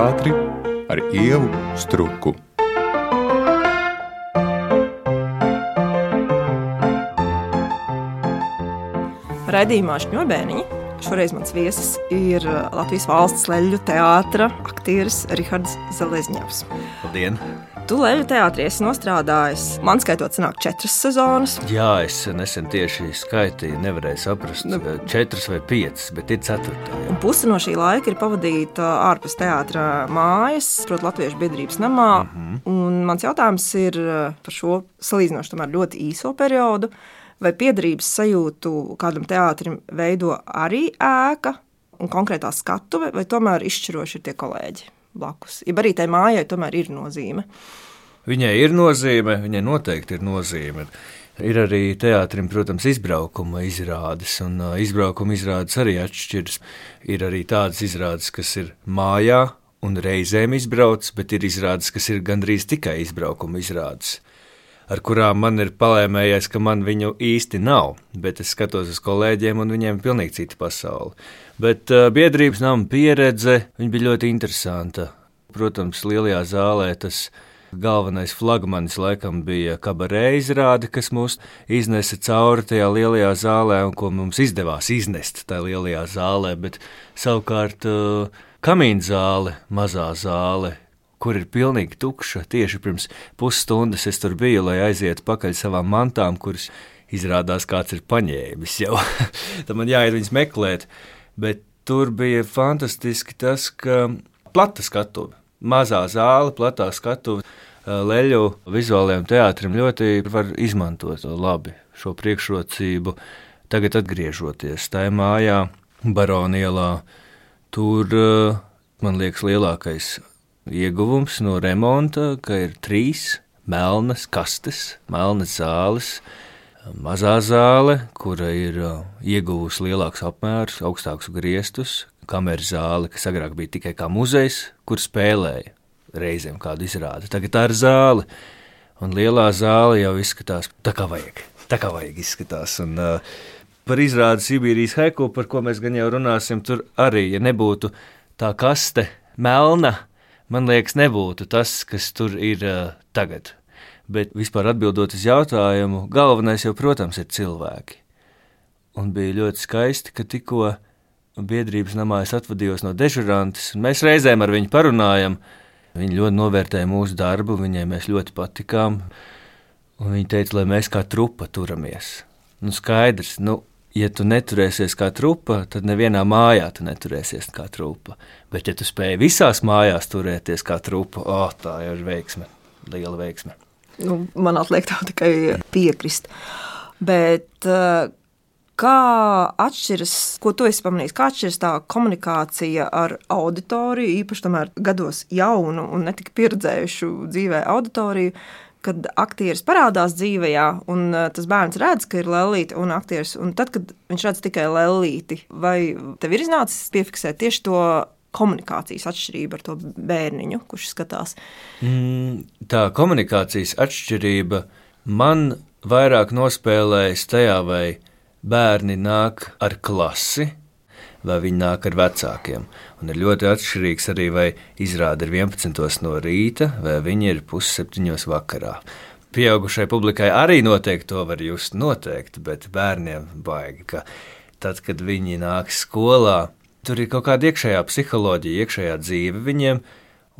teātri ar ievu struku. Radījumā Šņurbēniņa. Šoreiz mans viesis ir Latvijas valsts leļu teātra aktieris Rihards Zelezņevs. Labdien! Tu leļu teātrī esi nostrādājis. Man skaitot, sanāk četras sezonas. Jā, es nesen tieši skaitīju, nevarēju saprast, nu, četras vai piecas, bet ir ceturtā. Un pusi no šī laika ir pavadīta ārpus teātra mājas, proti, Latviešu biedrības namā. Mm -hmm. Un mans jautājums ir par šo salīdzinoši ļoti īso periodu. Vai piedarības sajūtu kādam teātrim veido arī ēka un konkrētā skatuve, vai tomēr izšķiroši ir tie kolēģi? Blakus. Ja arī tai mājai tomēr ir nozīme. Viņai ir nozīme, viņai noteikti ir nozīme. Ir arī teātrim, protams, izbraukuma izrādes, un uh, izbraukuma izrādes arī atšķiras. Ir arī tādas izrādes, kas ir mājā un reizēm izbrauc, bet ir izrādes, kas ir gandrīz tikai izbraukuma izrādes, ar kurām man ir palēmējies, ka man viņu īsti nav. Bet es skatos uz kolēģiem, un viņiem ir pilnīgi cita pasaule. Bet uh, biedrības nama pieredze bija ļoti interesanta. Protams, lielajā zālē tas ir Galvenais flagmanis laikam bija kabarē izrāde, kas mūs iznesa cauri tajā lielajā zālē, un ko mums izdevās iznest tajā lielajā zālē. Bet savukārt uh, kamīna zāle, mazā zāle, kur ir pilnīgi tukša. Tieši pirms pusstundas es tur biju, lai aizietu pakaļ savām mantām, kuras izrādās kāds ir paņēmis jau. Tad man jāiet viņas meklēt. Bet tur bija fantastiski tas, ka plata skatuve mazā zāle, platā skatuve. Leļu vizuālajiem teātrim ļoti var izmantot labi šo priekšrocību. Tagad, atgriežoties tajā mājā, Baronielā, tur man liekas lielākais ieguvums no remonta, ka ir trīs melnas kastes, melnas zāles, mazā zāle, kura ir ieguvusi lielākus apmērus, augstākus griestus, kameras zāle, kas agrāk bija tikai kā muzejs, kur spēlēja reizēm kādu izrādi. Tagad tā ir zāle, un lielā zāle jau izskatās tā, kā vajag. Tā kā vajag izskatās. Un, uh, par izrādi Sibīrijas haiku, par ko mēs gan jau runāsim, tur arī, ja nebūtu tā kaste melna, man liekas, nebūtu tas, kas tur ir uh, tagad. Bet vispār atbildot uz jautājumu, galvenais jau, protams, ir cilvēki. Un bija ļoti skaisti, ka tikko biedrības namā es atvadījos no dežurantes, un mēs reizēm ar viņu parunājam. Viņa ļoti novērtēja mūsu darbu, viņai mēs ļoti patikām. Viņa teica, lai mēs kā trupa turamies. Nu, skaidrs, nu, ja tu neturēsies kā trupa, tad nevienā mājā tu neturēsies kā trupa. Bet, ja tu spēj visās mājās turēties kā trupa, oh, tā jau ir veiksme, liela veiksme. Nu, man atliek tā tikai piekrist. Bet uh, Kā atšķiras, ko tu esi pamanījis, kā atšķiras tā komunikācija ar auditoriju, īpaši tomēr gados jaunu un netik pieredzējušu dzīvē auditoriju, kad aktieris parādās dzīvē, un uh, tas bērns redz, ka ir lelīte un aktieris, un tad, kad viņš redz tikai lelīti, vai tev ir iznācis piefiksēt tieši to komunikācijas atšķirību ar to bērniņu, kurš skatās? Mm, tā komunikācijas atšķirība man vairāk nospēlējas tajā, vai bērni nāk ar klasi, vai viņi nāk ar vecākiem. Un ir ļoti atšķirīgs arī, vai izrāda ir 11. no rīta, vai viņi ir pusseptiņos vakarā. Pieaugušai publikai arī noteikti to var just noteikti, bet bērniem baigi, ka tad, kad viņi nāk skolā, tur ir kaut kāda iekšējā psiholoģija, iekšējā dzīve viņiem,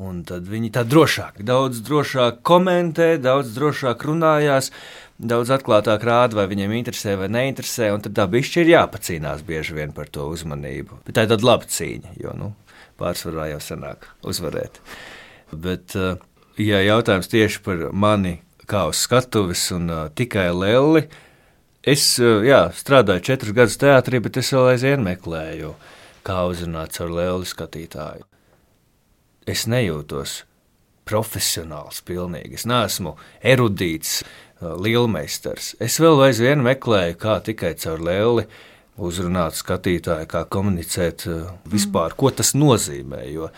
un tad viņi tā drošāk, daudz drošāk komentē, daudz drošāk runājās, daudz atklātāk rāda, vai viņiem interesē vai neinteresē, tad tā bišķi ir jāpacīnās bieži vien par to uzmanību. Bet tā ir tāda laba cīņa, jo nu, pārsvarā jau sanāk uzvarēt. Bet, eh, ja jautājums tieši par mani kā uz skatuves un uh, tikai lelli, es uh, jā, strādāju četrus gadus teātrī, bet es vēl aizvien meklēju, kā uzrunāt caur lelli skatītāju. Es nejūtos profesionāls pilnīgi. Es neesmu erudīts, lielmeistars. Es vēl aizvien meklēju, kā tikai caur lēli uzrunāt skatītāju, kā komunicēt vispār, ko tas nozīmē. Jo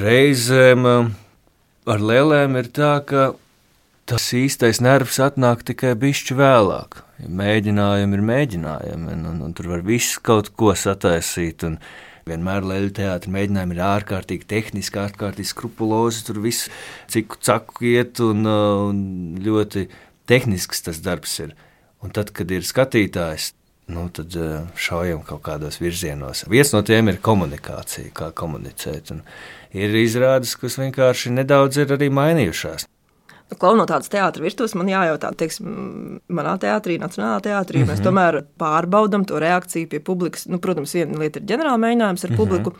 reizēm ar lēlēm ir tā, ka tas īstais nervs atnāk tikai bišķi vēlāk. Mēģinājumi ir mēģinājumi, un, un, un tur var visu kaut ko sataisīt. Un, Vienmēr leļu teātris mēģinājumi ir ārkārtīgi tehniski, ārkārtīgi skrupulozi. Tur viss ciku caku iet un, uh, un ļoti tehnisks tas darbs ir. Un tad, kad ir skatītājs, nu, tad uh, šaujam kaut kādos virzienos. Viens no tiem ir komunikācija, kā komunicēt. Un ir izrādes, kas vienkārši nedaudz ir arī mainījušās. Nu, Klaunotāts teātris virtuves man jājautā, teiksim, manā teātrī, Nacionālā teātrī. Mm -hmm. Mēs mhm. tomēr pārbaudām to reakciju pie publikas. Nu, protams, viena lieta ir ģenerāla mēģinājums ar mm -hmm. publiku.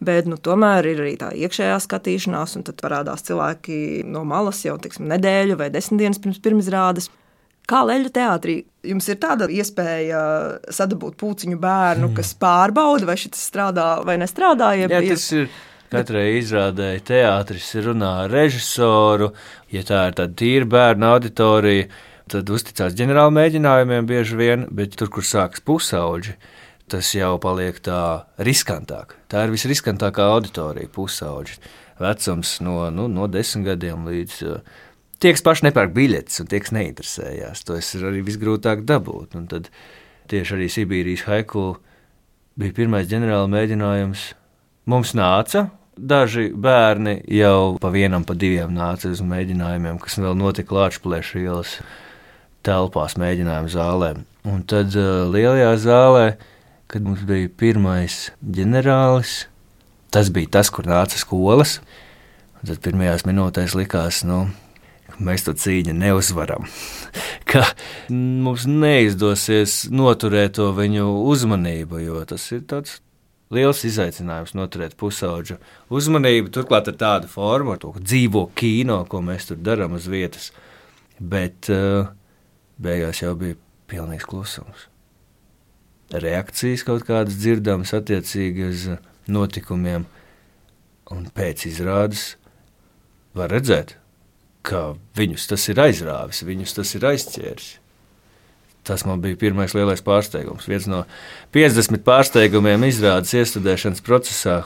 Bet nu, tomēr ir arī tā iekšējā skatīšanās, un tad parādās cilvēki no malas jau tiksim, nedēļu vai desmit dienas pirms pirmizrādes. Kā leļu teātrī jums ir tāda iespēja sadabūt puciņu bērnu, mm. kas pārbauda, vai šis strādā vai nestrādā? Ja, Jā, tas ir Katrai izrādēji teātris runā ar režisoru, ja tā ir tāda tīra bērnu auditorija, tad uzticās ģenerāla mēģinājumiem bieži vien, bet tur, kur sākas pusauģi, tas jau paliek tā riskantāk. Tā ir visriskantākā auditorija, pusauģi. Vecums no, nu, no desmit gadiem līdz. Tie, kas paši nepērk biļetes, un tie, kas neinteresējās, to ir arī visgrūtāk dabūt. Un tad tieši arī Sibīrijas haiku bija pirmais ģenerāla mēģinājums. Mums nāca, Daži bērni jau pa vienam, pa diviem nāca uz mēģinājumiem, kas vēl notika Latvijas ielas telpās, mēģinājumu zālē. Un tad uh, lielajā zālē, kad mums bija pirmais ģenerālis, tas bija tas, kur nāca skolas. Tad pirmajās minūtēs likās, nu, ka mēs to cīņu neuzvaram. ka mums neizdosies noturēt to viņu uzmanību, jo tas ir tāds liels izaicinājums noturēt pusauģu uzmanību. Turklāt ar tādu formu, ar to dzīvo kino, ko mēs tur darām uz vietas. Bet uh, beigās jau bija pilnīgs klusums. Reakcijas kaut kādas dzirdamas attiecīgi uz notikumiem, un pēc izrādes var redzēt, ka viņus tas ir aizrāvis, viņus tas ir aizķēris. Tas man bija pirmais lielais pārsteigums. Viens no 50 pārsteigumiem izrādes iestudēšanas procesā,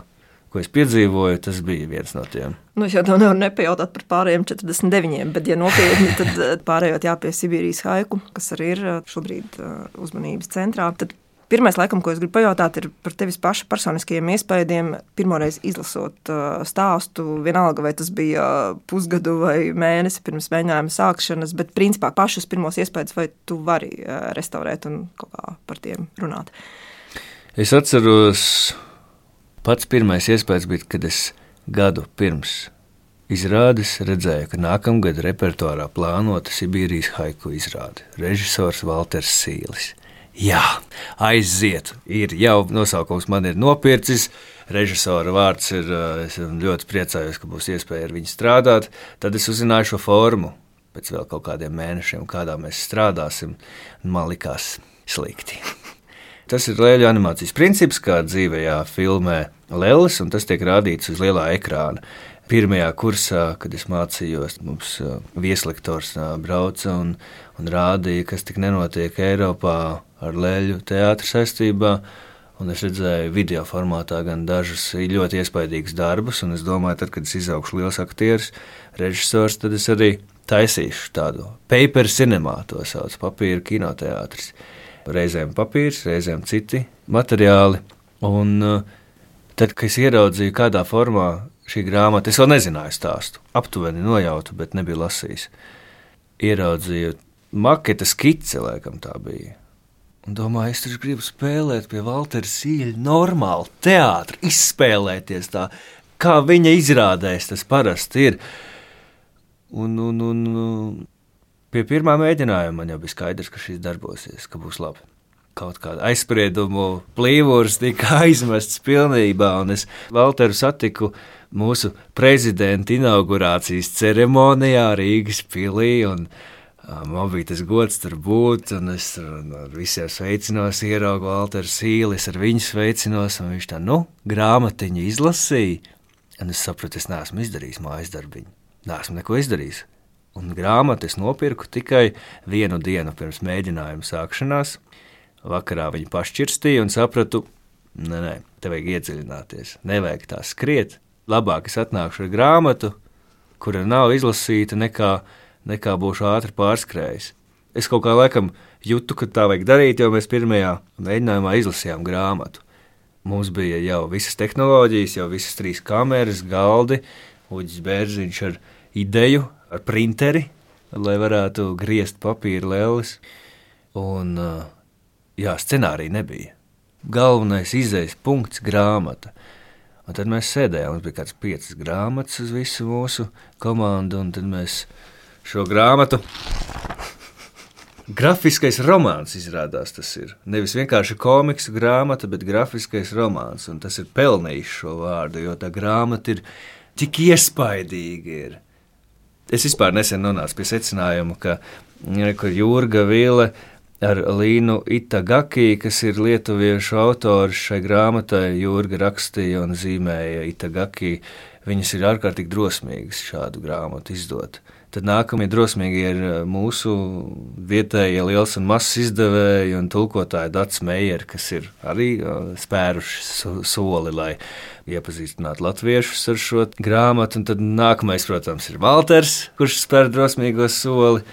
ko es piedzīvoju, tas bija viens no tiem. Nu, es jau tam nevaru nepajautāt par pārējiem 49, bet, ja nopietni, tad eh, pārējot jā, pie Sibīrijas haiku, kas arī ir eh, šobrīd eh, uzmanības centrā, tad Pirmais, laikam, ko es gribu pajautāt, ir par tevis paša personiskajiem iespējām. Pirmoreiz izlasot uh, stāstu, vienalga vai tas bija pusgadu vai mēnesi pirms mēģinājuma sākšanas, bet principā pašus pirmos iespējas, vai tu vari uh, restaurēt un kaut kā par tiem runāt. Es atceros, pats pirmais iespējas bija, kad es gadu pirms izrādes redzēju, ka nākamgad repertuārā plānota Sibīrijas haiku izrāde. Režisors Walters Sīlis. Jā, aiziet. Ir jau nosaukums, man ir nopircis. Režisora vārds ir. Eh, es ļoti priecājos, ka būs iespēja ar viņu strādāt. Tad es uzzināju šo formu. Pēc vēl kaut kādiem mēnešiem, kādā mēs strādāsim, man likās slikti. Tas ir lēļu animācijas princips, kā dzīvajā filmē Lēlis, un tas tiek rādīts uz lielā ekrāna. Pirmajā kursā, kad es mācījos, mums eh, vieslektors eh, brauca un, un rādīja, kas tik nenotiek Eiropā ar leļu teātrus saistībā. Un es redzēju video formātā gan dažus ļoti iespaidīgus darbus, un es domāju, tad, kad es izaugšu liels aktieris, režisors, tad es arī taisīšu tādu paper cinemā, to sauc papīra kinoteātris. Reizēm papīrs, reizēm citi materiāli. Un uh, tad, kad es ieraudzīju, kādā formā šī grāmata, es vēl nezināju stāstu, aptuveni nojautu, bet nebiju lasījis. Ieraudzīju maketa skici, laikam tā bija Un domāju, es taču gribu spēlēt pie Waltera Sīļa normāli teātri, izspēlēties tā, kā viņa izrādēs tas parasti ir. Un, un, un pie pirmā mēģinājuma man jau bija skaidrs, ka šis darbosies, ka būs labi. Kaut kāda aizspriedumu plīvurs tika aizmests pilnībā, un es Walteru satiku mūsu prezidenta inaugurācijas ceremonijā Rīgas pilī. Un, Man bija tas gods tur būt, un es ar visiem sveicinos, ieraugu Walteru Sīlis, ar viņu sveicinos, un viņš tā, nu, grāmatiņu izlasīja. Un es sapratu, es neesmu izdarījis mājas darbiņu. Neesmu neko izdarījis. Un grāmatu es nopirku tikai vienu dienu pirms mēģinājuma sākšanās. Vakarā viņu pašķirstīju un sapratu, nē, nē, te vajag iedziļināties. Nevajag tā skriet. Labāk es atnākšu ar grāmatu, kura nav izlasīta nekā nekā būšu ātri pārskrējis. Es kaut kā laikam jūtu, ka tā vajag darīt, jo mēs pirmajā mēģinājumā izlasījām grāmatu. Mums bija jau visas tehnoloģijas, jau visas trīs kameras, galdi, Uģis Bērziņš ar ideju, ar printeri, lai varētu griezt papīra lēlis. Un, jā, scenārija nebija. Galvenais izējas punkts - grāmata. Un tad mēs sēdējām, mums bija kāds piecas grāmatas uz visu mūsu komandu, un tad mēs šo grāmatu. Grafiskais romāns izrādās tas ir. Nevis vienkārši komiksu grāmata, bet grafiskais romāns. Un tas ir pelnījis šo vārdu, jo tā grāmata ir tik iespaidīga. Ir. Es vispār nesen nonācu pie secinājuma, ka kur Jurga Vīle ar Līnu Itagaki, kas ir lietuviešu autors šai grāmatai, Jurga rakstīja un zīmēja Itagaki. Viņas ir ārkārtīgi drosmīgas šādu grāmatu izdot. Tad nākamie drosmīgi ir eh, mūsu vietējie liels un mazs izdevēji un tulkotāji Dārts Meijers, kas ir arī eh, spēruši soli, lai iepazīstinātu latviešus ar šo grāmatu. Un tad nākamais, protams, ir Walters, kurš spēr drosmīgo soli.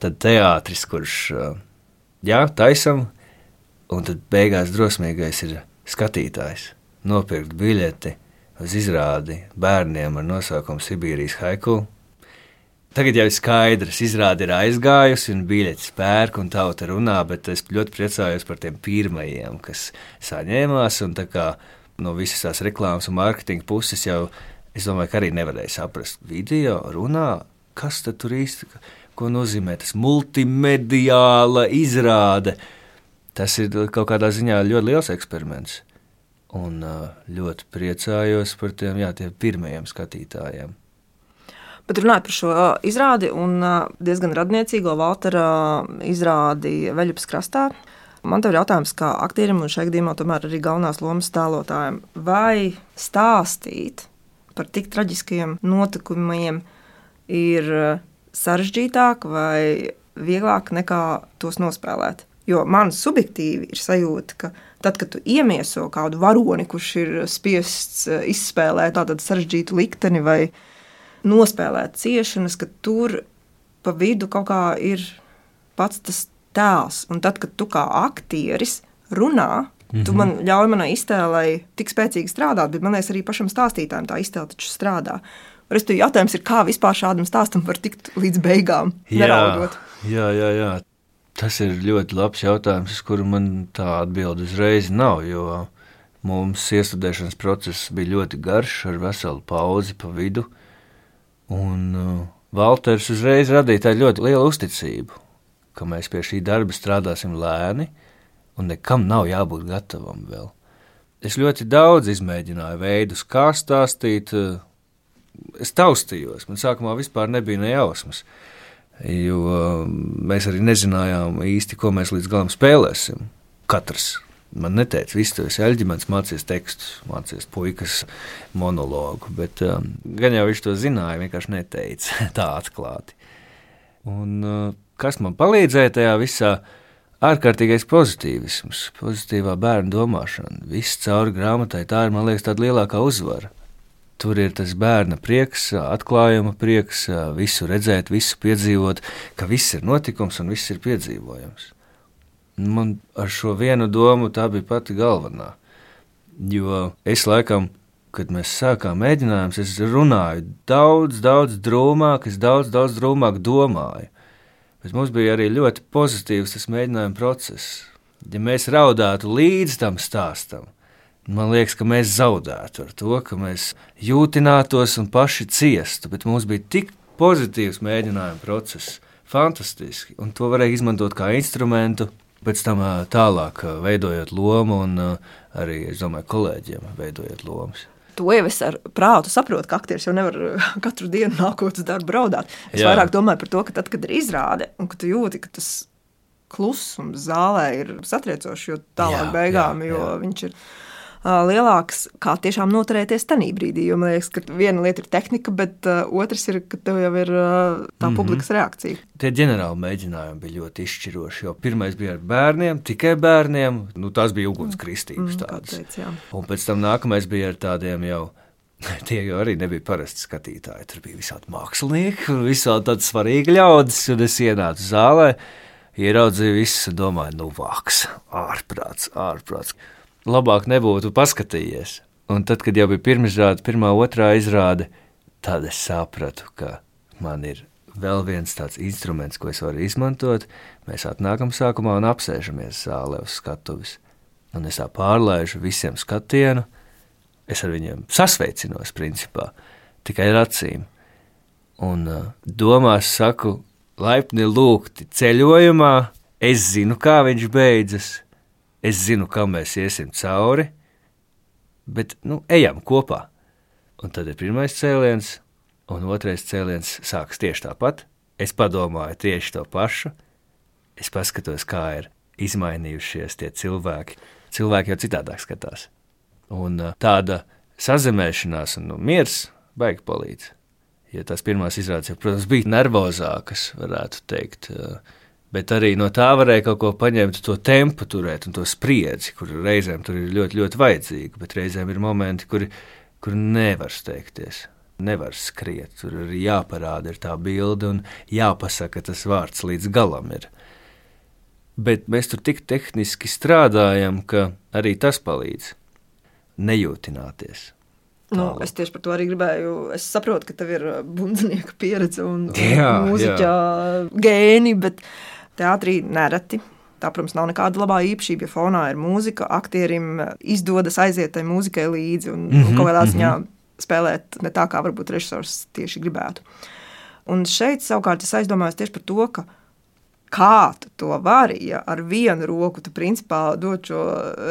Tad teātris, kurš eh, jā, taisam, un tad beigās drosmīgais ir skatītājs. Nopirkt biļeti uz izrādi bērniem ar nosaukumu Sibīrijas haiku Tagad jau ir skaidrs, izrāde ir aizgājusi, un biļetes pērk, un tauta runā, bet es ļoti priecājos par tiem pirmajiem, kas saņēmās. Kā, no visas tās reklāmas un mārketinga puses jau, es domāju, ka arī nevarēja saprast video, runā, kas tur īsti, ko nozīmē tas multimediāla izrāde. Tas ir kaut kādā ziņā ļoti liels eksperiments. Un ļoti priecājos par tiem, jā, tiem pirmajiem skatītājiem. Bet runājot par šo izrādi un diezgan radniecīgo Valtera izrādi Veļupas krastā, man te ir jautājums, kā aktierim un šajā gadījumā tomēr arī galvenās lomas tēlotājiem, vai stāstīt par tik traģiskiem notikumiem ir sarežģītāk vai vieglāk nekā tos nospēlēt. Jo man subjektīvi ir sajūta, ka tad, kad tu iemieso kādu varoni, kurš ir spiests izspēlēt tādu sarežģītu likteni vai nospēlēt ciešanas, ka tur pa vidu kaut kā ir pats tas tēls. Un tad, kad tu kā aktieris runā, mm -hmm. tu mhm. man ļauj manai iztēlei tik spēcīgi strādāt, bet man liekas, arī pašam stāstītājam tā iztēle taču strādā. Respektīvi, jautājums ir, kā vispār šādam stāstam var tikt līdz beigām, neraudot. Jā, jā, jā. Tas ir ļoti labs jautājums, uz kuru man tā atbilde uzreiz nav. Jo mums iestudēšanas process bija ļoti garš, ar veselu pauzi pa vidu. Un uh, Valters uzreiz radīja tādu ļoti lielu uzticību, ka mēs pie šī darba strādāsim lēni, un nekam nav jābūt gatavam vēl. Es ļoti daudz izmēģināju veidus, kā stāstīt. Uh, es taustījos, man sākumā vispār nebija ne jausmas, jo uh, mēs arī nezinājām īsti, ko mēs līdz galam spēlēsim. Katrs Man neteica, viss tas ir Elģimants, mācīties tekstus, mācīties puikas monologu, bet um, gan jau viņš to zināja, vienkārši neteica tā atklāti. Un, uh, kas man palīdzēja tajā visā? Ārkārtīgais pozitīvisms, pozitīvā bērnu domāšana. Viss cauri grāmatai tā ir, man liekas, tāda lielākā uzvara. Tur ir tas bērna prieks, atklājuma prieks, visu redzēt, visu piedzīvot, ka viss ir notikums un viss ir piedzīvojams. Man ar šo vienu domu tā bija pati galvenā. Jo es laikam, kad mēs sākām mēģinājumus, es runāju daudz, daudz drūmāk, es daudz, daudz drūmāk domāju. Bet mums bija arī ļoti pozitīvs tas mēģinājuma process. Ja mēs raudātu līdz tam stāstam, man liekas, ka mēs zaudētu ar to, ka mēs jūtinātos un paši ciestu, bet mums bija tik pozitīvs mēģinājuma process, fantastiski, un to varēja izmantot kā instrumentu pēc tam tālāk veidojot lomu un arī, es domāju, kolēģiem veidojot lomas. To jau es ar prātu saprotu, ka aktieris jau nevar katru dienu nākot uz darbu braudāt. Es Jā. vairāk domāju par to, ka tad, kad ir izrāde un ka tu jūti, ka tas klusums zālē ir satriecošs, jo tālāk jā, beigām, jā, jā. jo viņš ir lielāks, kā tiešām noturēties tajā brīdī. Jo man liekas, ka viena lieta ir tehnika, bet uh, otrs ir, ka tev jau ir uh, tā mm -hmm. publikas reakcija. Tie ģenerāli mēģinājumi bija ļoti izšķiroši. Jo pirmais bija ar bērniem, tikai bērniem. Nu, tās bija ugunskristības mm, tādas. Teic, jā. Un pēc tam nākamais bija ar tādiem jau. Tie jau arī nebija parasti skatītāji. Tur bija visādi mākslinieki visādi tādi svarīgi ļaudis. Un es ienācu zālē, ieraudzīju visus un domāju, nu, vāks, ārprāts, ārprāts. Labāk nebūtu paskatījies. Un tad, kad jau bija pirmizrāde, pirmā, otrā izrāde, tad es sapratu, ka man ir vēl viens tāds instruments, ko es varu izmantot. Mēs atnākam sākumā un apsēžamies zālē uz skatuves. Un es tā pārlaižu visiem skatienu, es ar viņiem sasveicinos, principā, tikai ar acīm. Un uh, domās saku, laipni lūgti ceļojumā, es zinu, kā viņš beidzas, es zinu, kam mēs iesim cauri, bet, nu, ejam kopā. Un tad ir pirmais cēliens, un otrais cēliens sākas tieši tāpat. Es padomāju tieši to pašu. Es paskatos, kā ir izmainījušies tie cilvēki. Cilvēki jau citādāk skatās. Un tāda sazemēšanās un nu, miers baigi palīdz. Ja tās pirmās izrādes, jau, protams, bija nervozākas, varētu teikt, bet arī no tā varēja kaut ko paņemt, to tempu turēt un to spriedzi, kur reizēm tur ir ļoti, ļoti vajadzīga, bet reizēm ir momenti, kur, kur nevar steigties nevar skriet. Tur ir jāparāda ir tā bilde un jāpasaka tas vārds līdz galam. Ir. Bet mēs tur tik tehniski strādājam, ka arī tas palīdz nejūtināties. Nu, es tieši par to arī gribēju. Es saprotu, ka tev ir bundznieka pieredze un mūziķa gēni, bet teātrī nereti. Tā, protams, nav nekāda labā īpašība, ja fonā ir mūzika. Aktierim izdodas aiziet tai mūzikai līdzi un, mm -hmm, un kaut kādā ziņā mm -hmm spēlēt ne tā, kā varbūt režisors tieši gribētu. Un šeit savukārt es aizdomājos tieši par to, ka kā tu to vari, ja ar vienu roku tu principā dod šo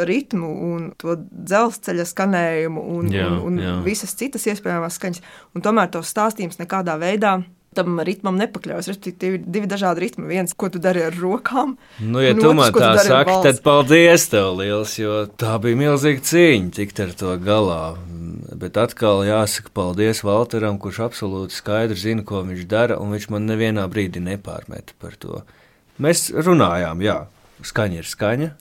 ritmu un to dzelzceļa skanējumu un, jā, un, un jā. visas citas iespējamās skaņas, un tomēr tos stāstījums nekādā veidā tam ritmam nepakļaujas. Respektīvi, divi dažādi ritmi. Viens, ko tu dari ar rokām. Nu, ja tu man tā saki, tad paldies tev liels, jo tā bija milzīga cīņa tikt ar to galā. Bet atkal jāsaka paldies Walteram, kurš absolūti skaidri zina, ko viņš dara, un viņš man nevienā brīdī nepārmeta par to. Mēs runājām, jā, skaņa ir skaņa,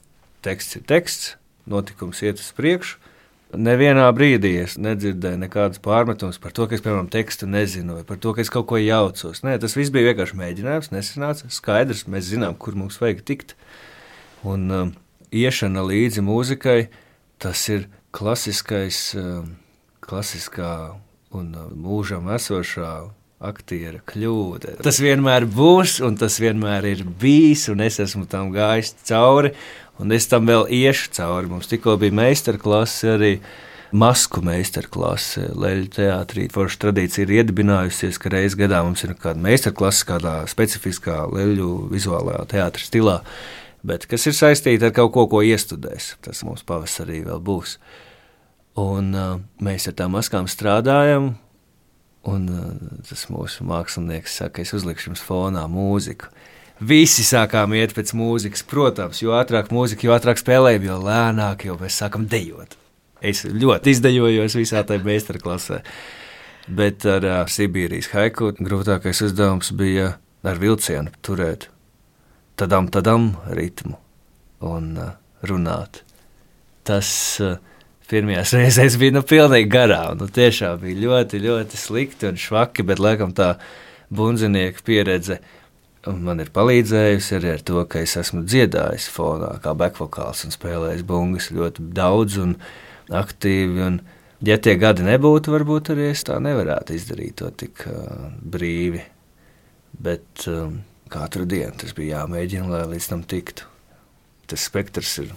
teksts ir teksts, notikums iet uz priekšu. Nevienā brīdī es nedzirdēju nekādus pārmetumus par to, ka es, piemēram, tekstu nezinu, vai par to, ka es kaut ko jaucos. Nē, tas viss bija vienkārši mēģinājums, nesanāca. Skaidrs, mēs zinām, kur mums vajag tikt. Un um, iešana līdzi mūzikai, tas ir klasiskais, um, klasiskā un um, mūžam esošā aktiera kļūda. Tas vienmēr būs, un tas vienmēr ir bijis, un es esmu tam gājis cauri. Un es tam vēl iešu cauri. Mums tikko bija meistarklase arī. Masku meistarklase Leļu teātrī. Forša tradīcija ir iedibinājusies, ka reizē gadā mums ir kāda meistarklase, kādā specifiskā leļu vizuālajā teātrī stilā, bet kas ir saistīta ar kaut ko, ko iestudēs. Tas mums pavasarī vēl būs. Un, uh, mēs ar tām maskām strādājam, un uh, tas mūsu mākslinieks saka, es uzlikšu jums fonā mūziku. Visi sākām iet pēc mūzikas, protams, jo ātrāk mūzika, jo ātrāk spēlējam, jo lēnāk jau mēs sākam dejot. Es ļoti izdejojos visā tajā meistarklasē. Bet ar uh, Sibīrijas haiku grūtākais uzdevums bija ar vilcienu turēt tādam, tādam ritmu un uh, runāt. Tas uh, pirmajās reizēs bija nu, pilnīgi garām. Nu, tiešām bija ļoti, ļoti slikti un švaki, bet laikam tā bunzinieka pieredze man ir palīdzējusi arī ar to, ka es esmu dziedājis fonā, kā bekvokāls un spēlējis bungas ļoti daudz un aktīvi. Un, ja tie gadi nebūtu, varbūt arī es tā nevarētu izdarīt to tik uh, brīvi. Bet um, katru dienu tas bija jāmēģina, lai līdz tam tiktu. Tas spektrs ir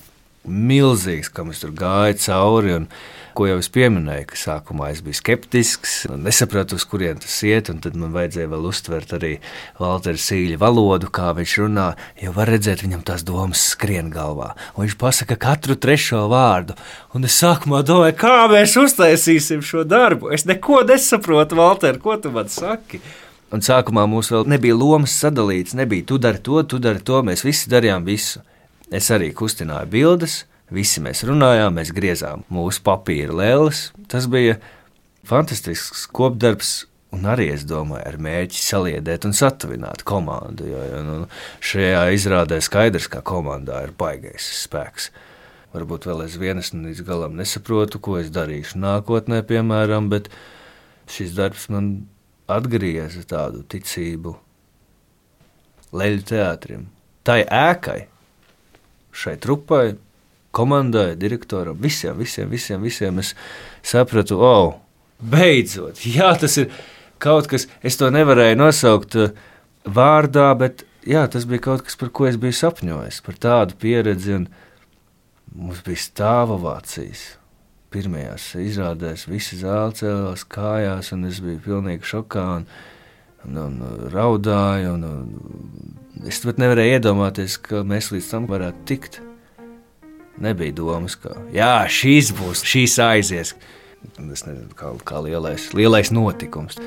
milzīgs, kam es tur gāju cauri. Un, ko jau es pieminēju, ka sākumā es biju skeptisks, nesapratu, uz kurien tas iet, un tad man vajadzēja vēl uztvert arī Valtera Sīļa valodu, kā viņš runā, jo var redzēt, viņam tās domas skrien galvā. Un viņš pasaka katru trešo vārdu, un es sākumā domāju, kā mēs uztaisīsim šo darbu. Es neko nesaprotu, Valter, ko tu man saki? Un sākumā mums vēl nebija lomas sadalīts, nebija tu dari to, tu dari to, mēs visi darījām visu. Es arī kustināju bildes, visi mēs runājām, mēs griezām mūsu papīra lēles. Tas bija fantastisks kopdarbs. Un arī es domāju, ar mērķi saliedēt un satuvināt komandu. Jo, jo nu, šajā izrādē skaidrs, ka komandā ir baigais spēks. Varbūt vēl es līdz galam nesaprotu, ko es darīšu nākotnē, piemēram, bet šis darbs man atgrieza tādu ticību leļu teātrim, tai ēkai, šai trupai, komandai, direktoram, visiem, visiem, visiem, visiem. Es sapratu, oh, beidzot, jā, tas ir kaut kas, es to nevarēju nosaukt uh, vārdā, bet jā, tas bija kaut kas, par ko es biju sapņojis, par tādu pieredzi. Mums bija stāva vācijas. Pirmajās izrādēs visi zāle cēlās kājās, un es biju pilnīgi šokā un, un, un raudāju. Un, un es pat nevarēju iedomāties, ka mēs līdz tam varētu tikt. Nebija domas, ka jā, šīs būs, šīs aizies. Es nezinu, kā, kā lielais, lielais notikums.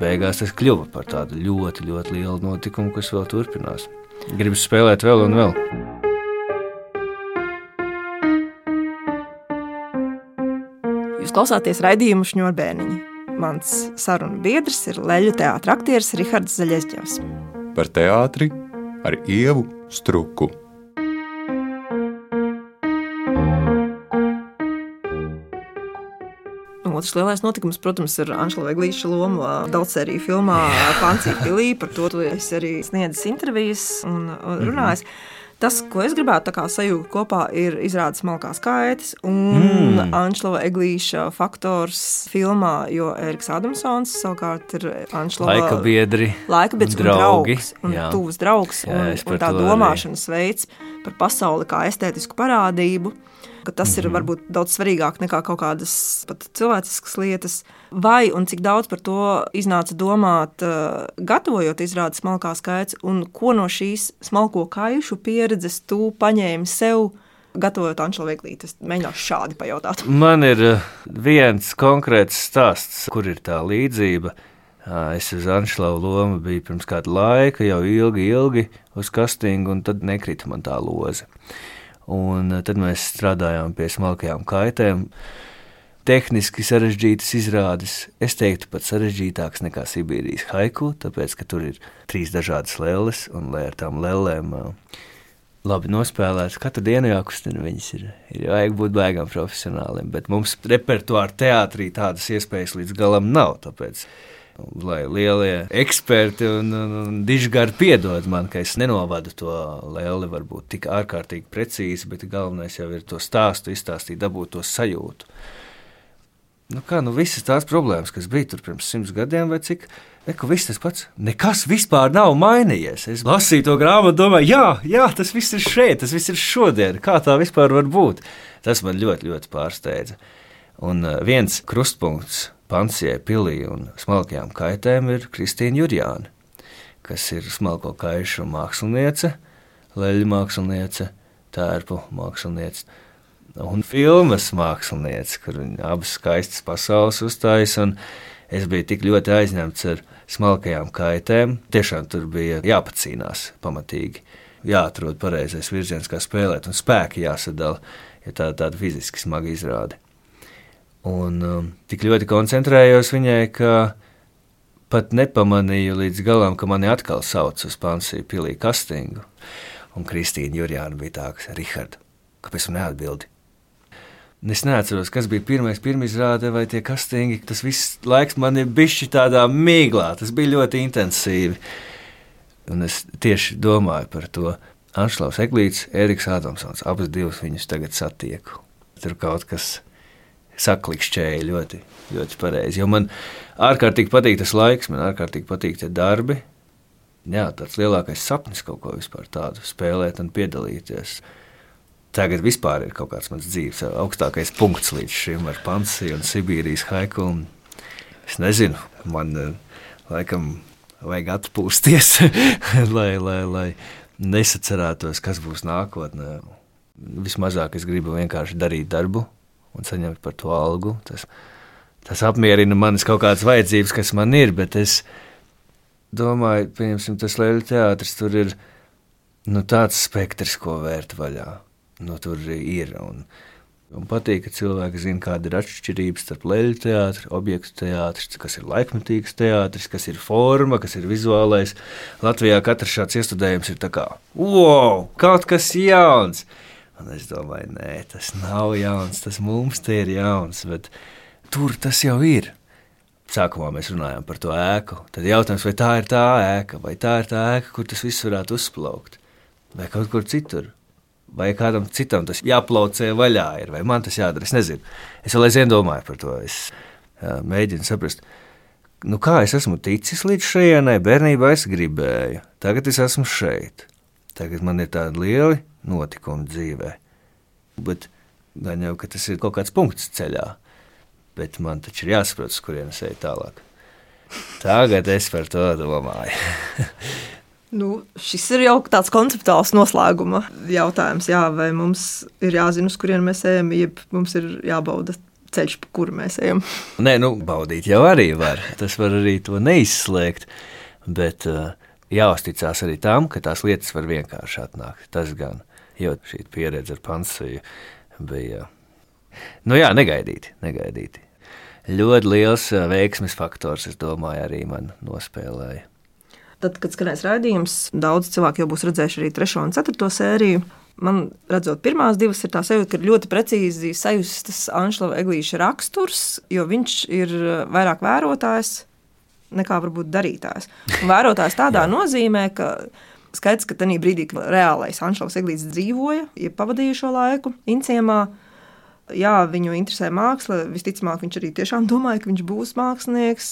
Beigās tas kļuva par tādu ļoti, ļoti lielu notikumu, kas vēl turpinās. Gribu spēlēt vēl un vēl. Jūs klausāties raidījumu šņurbēniņi. Mans sarunu biedrs ir Leļu teātris aktieris Rihards Zaļiesģevs. Par teātri ar ievu struku. Otrs lielais notikums, protams, ir Anšela Veglīša loma daudzsēriju filmā Pancī Pilī. Par to tu esi arī sniedzis intervijas un runājis. Mm -hmm. Tas, ko es gribētu sajūgt kopā, ir izrādes malkās kaitas un mm. Anšlova Eglīša faktors filmā, jo Eriks Adamsons savukārt ir Anšlova laika biedri, laika biedrs un draugi. Un, un tuvs draugs Jā, un, un tā domāšanas veids par pasauli kā estētisku parādību ka tas ir Mhm. varbūt daudz svarīgāk nekā kaut kādas pat cilvēciskas lietas. Vai un cik daudz par to iznāca domāt, uh, gatavojot izrādes smalkā skaits, un ko no šīs smalko kaišu pieredzes tu paņēmi sev? Gatavojot Anšelu Veglīti, es mēģināšu šādi pajautāt. Man ir eh, viens konkrēts stāsts, kur ir tā līdzība. Es uz Anšlavu lomu biju pirms kāda laika, jau ilgi, ilgi uz kastingu, un tad nekrita man tā loze. Un eh, tad mēs strādājām pie smalkajām kaitēm. Tehniski sarežģītas izrādes, es teiktu, pat sarežģītākas nekā Sibīrijas haiku, tāpēc, ka tur ir trīs dažādas lelles, un lai ar tām lellēm ā, labi nospēlēts, katru dienu jākustina viņas ir. Ir vajag būt baigām profesionāliem, bet mums repertuāra teātrī tādas iespējas līdz galam nav. Tāpēc, lai lielie eksperti un, un, un dižgari piedod man, ka es nenovadu to lēli, varbūt tik ārkārtīgi precīzi, bet galvenais jau ir to stāstu izstāstīt, dabūt to sajūtu. Nu kā, nu visas tās problēmas, kas bija tur pirms simts gadiem, vai cik, neko viss tas pats. Nekas vispār nav mainījies. Es lasīju to grāmatu, domāju, jā, jā, tas viss ir šeit, tas viss ir šodien. Kā tā vispār var būt? Tas man ļoti, ļoti pārsteidza. Un uh, viens krustpunkts Pansijai, Pilī un smalkajām kaitēm ir Kristīna Jurjāna, kas ir smalko kaišu māksliniece, leļu māksliniece, tērpu māksliniece un filmas māksliniece, kur viņa abas skaistas pasaules uzstājas. Es biju tik ļoti aizņemts ar smalkajām kaitēm. Tiešām tur bija jāpacīnās pamatīgi. Jāatrod pareizais virziens, kā spēlēt, un spēki jāsadala, ja tā tāda fiziski smaga izrāde. Un um, tik ļoti koncentrējos viņai, ka pat nepamanīju līdz galam, ka mani atkal sauc uz Pansiju pilī kastingu. Un Kristīna Jurjāna bija tā, kas ir Rihards. Kāpēc man neatbildi? Es neatceros, kas bija pirmais, pirmā izrāde vai tie kastingi. Tas viss laiks man ir bijis tādā mīglā, tas bija ļoti intensīvi. Un es tieši domāju par to. Anšlaus Eglīts, Eriks Ādamsons, abas divas viņus tagad satieku. Tur kaut kas saklikšķēja ļoti, ļoti pareizi. Jo man ārkārtīgi patīk tas laiks, man ārkārtīgi patīk tie darbi. Jā, tāds lielākais sapnis kaut ko vispār tādu spēlēt un piedalīties. Tagad vispār ir kaut kāds mans dzīves augstākais punkts līdz šim ar Pansiju un Sibīrijas haiku. Un es nezinu, man eh, laikam vajag atpūsties, lai, lai, lai nesacerētos, kas būs nākotnē. Vismazāk es gribu vienkārši darīt darbu un saņemt par to algu. Tas, tas apmierina manas kaut kādas vajadzības, kas man ir, bet es domāju, pieņemsim, tas Lielu teātris tur ir nu, tāds spektrs, ko vērt vaļā. Nu, tur ir. Un, un patīk, ka cilvēki zina, kāda ir atšķirība starp leļu teātri, objektu teātris, kas ir laikmetīgs teātris, kas ir forma, kas ir vizuālais. Latvijā katrs šāds iestudējums ir kā wow, kaut kas jauns. Un es domāju, nē, tas nav jauns, tas mums te ir jauns, bet tur tas jau ir. Sākumā mēs runājām par to ēku. Tad jautājums, vai tā ir tā ēka, vai tā ir tā ēka, kur tas viss varētu uzplaukt, vai kaut kur citur. vai kādam citam tas jāplaucē vaļā, ir, vai man tas jādara. Es nezinu. Es vēl aizvien domāju par to. Es jā, mēģinu saprast, nu, kā es esmu ticis līdz šejienai. Bērnībā es gribēju, tagad es esmu šeit. Tagad man ir tādi lieli notikumi dzīvē. Bet gan jau, ka tas ir kaut kāds punkts ceļā. Bet man taču ir jāsaprot, uz kurienes ej tālāk. Tagad es par to domāju. Nu, šis ir jau tāds konceptuāls noslēguma jautājums. Jā, vai mums ir jāzina, uz kurien mēs ejam, jeb mums ir jābauda ceļš, pa kuru mēs ejam. Nē, nu, baudīt jau arī var. Tas var arī to neizslēgt. Bet uh, jāuzticas arī tam, ka tās lietas var vienkārši atnākt. Tas gan, jo šī pieredze ar pansiju bija. Nu jā, negaidīti, negaidīti. Ļoti liels uh, veiksmes faktors, es domāju, arī man nospēlēja. Tad, kad skanēs raidījums, daudz cilvēku jau būs redzējuši arī 3 un 4 sēriju. Man redzot, pirmās divas ir tā sajūta, ka ir ļoti precīzi sajustas Anšlava Eglīša raksturs, jo viņš ir vairāk vērotājs nekā varbūt darītājs. Un vērotājs tādā nozīmē, ka skaidrs, ka tajā brīdī, kad reālais Anšlavs Eglīts dzīvoja, ja pavadīja šo laiku Inciemā, jā, viņu interesē māksla. Visticamāk, viņš arī tiešām domāja, ka viņš būs mākslinieks,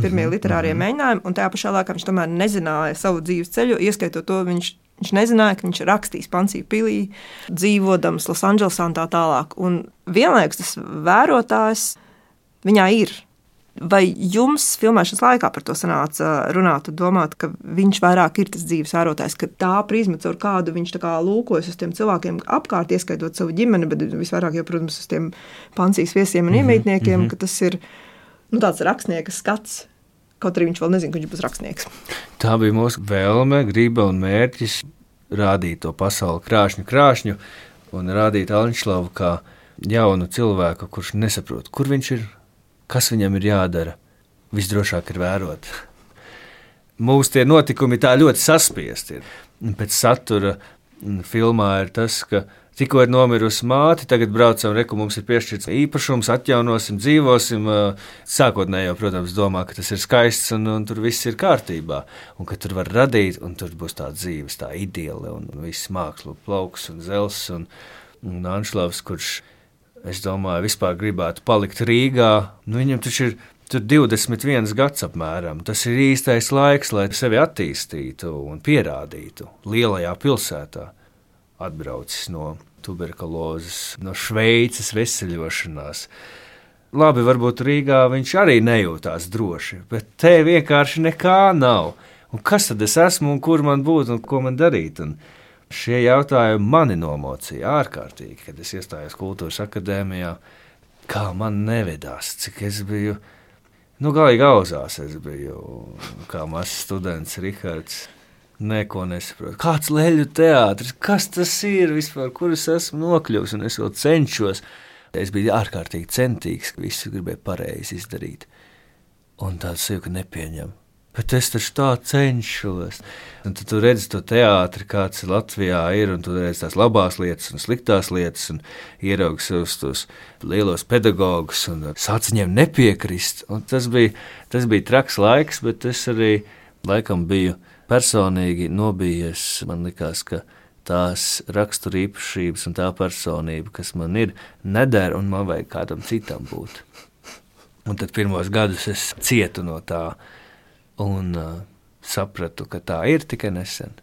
pirmie mhm, literārie mm -hmm. mēģinājumi, un tajā pašā laikā viņš tomēr nezināja savu dzīves ceļu, ieskaitot to, viņš, viņš nezināja, ka viņš rakstīs Pansiju pilī, dzīvodams Losandželosā un tā tālāk. Un vienlaikus tas vērotājs viņā ir. Vai jums filmēšanas laikā par to sanāca runāt, domāt, ka viņš vairāk ir tas dzīves vērotājs, ka tā prizma, caur kādu viņš kā lūkojas uz tiem cilvēkiem apkārt, ieskaitot savu ģimeni, bet visvairāk, jau, protams, uz tiem pancijas viesiem un mhm, iemītniekiem, mm -hmm. ka tas ir nu, tāds rakstnieka skats. Kaut arī viņš vēl nezina, ka viņš būs rakstnieks. Tā bija mūsu vēlme, griba un mērķis rādīt to pasauli krāšņu, krāšņu un rādīt Alņšlavu kā jaunu cilvēku, kurš nesaprot, kur viņš ir kas viņam ir jādara, visdrošāk ir vērot. Mūsu tie notikumi tā ļoti saspiesti ir. Pēc satura filmā ir tas, ka tikko ir nomirusi māte, tagad braucam, reku mums ir piešķirts īpašums, atjaunosim, dzīvosim. Sākotnēji protams, domā, ka tas ir skaists un, un tur viss ir kārtībā, un ka tur var radīt, un tur būs tā dzīves, tā ideāla, un, un viss mākslu plauks un zels un, un Anšlavs, kurš ir es domāju, vispār gribētu palikt Rīgā. Nu, viņam taču ir tur 21 gads apmēram. Tas ir īstais laiks, lai sevi attīstītu un pierādītu lielajā pilsētā. Atbraucis no tuberkulozes, no Šveices veseļošanās. Labi, varbūt Rīgā viņš arī nejūtās droši, bet te vienkārši nekā nav. Un kas tad es esmu un kur man būt un ko man darīt? Un Šie jautājumi mani nomocīja ārkārtīgi, kad es iestājos kultūras akadēmijā. Kā man nevedās, cik es biju, nu, galīgi auzās. Es biju kā mazs students, Rihards. Neko nesaprotu. Kāds leļu teātris, kas tas ir vispār, kur es esmu nokļuvis, un es vēl cenšos. Es biju ārkārtīgi centīgs, visu gribēju pareizi izdarīt. Un tāds sajūta nepieņem. Bet es taču tā cenšos. Un tad tu redzi to teātri, kāds Latvijā ir, un tu redzi tās labās lietas un sliktās lietas, un ieraugi savus tos lielos pedagogus, un sāc viņiem nepiekrist. Un tas bija, tas bija traks laiks, bet es arī laikam biju personīgi nobijies. Man likās, ka tās rakstura īpašības un tā personība, kas man ir, neder, un man vajag kādam citam būt. Un tad pirmos gadus es cietu no tā un uh, sapratu, ka tā ir tikai nesen.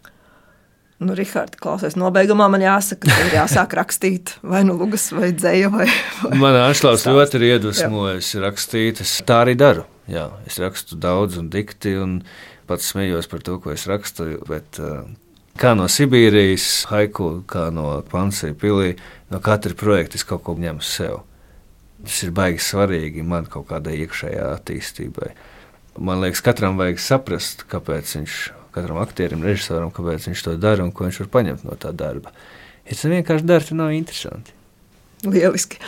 Nu, Rihards, klausies, nobeigumā man jāsaka, ka ir jāsāk rakstīt vai nu lugas, vai dzēju. Vai, vai man Anšlaus ļoti ir iedvesmojis rakstīt. Es tā arī daru. Jā, es rakstu daudz un dikti, un pats smējos par to, ko es rakstu. Bet, uh, kā no Sibīrijas, haiku, kā no Pansija pilī, no katra projekta es kaut ko ņemu sev. Tas ir baigi svarīgi man kaut kādai iekšējai attīstībai. Man liekas, katram vajag saprast, kāpēc viņš, katram aktierim, režisoram, kāpēc viņš to dara un ko viņš var paņemt no tā darba. Ja tas vienkārši dara, tad nav interesanti. Lieliski.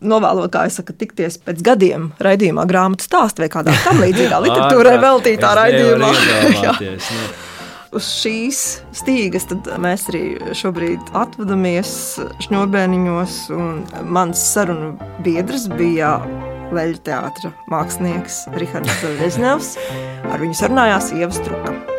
Novēlot, kā es saku, tikties pēc gadiem raidījumā, grāmatu stāstā vai kādā tam līdzīgā literatūrai veltītā raidījumā. uz šīs stīgas mēs arī šobrīd atvadamies šņurbēniņos. Mans sarunu biedrs bija Leļu teātra mākslinieks Rihards Reznevs. Ar viņu sarunājās Ieva Struka.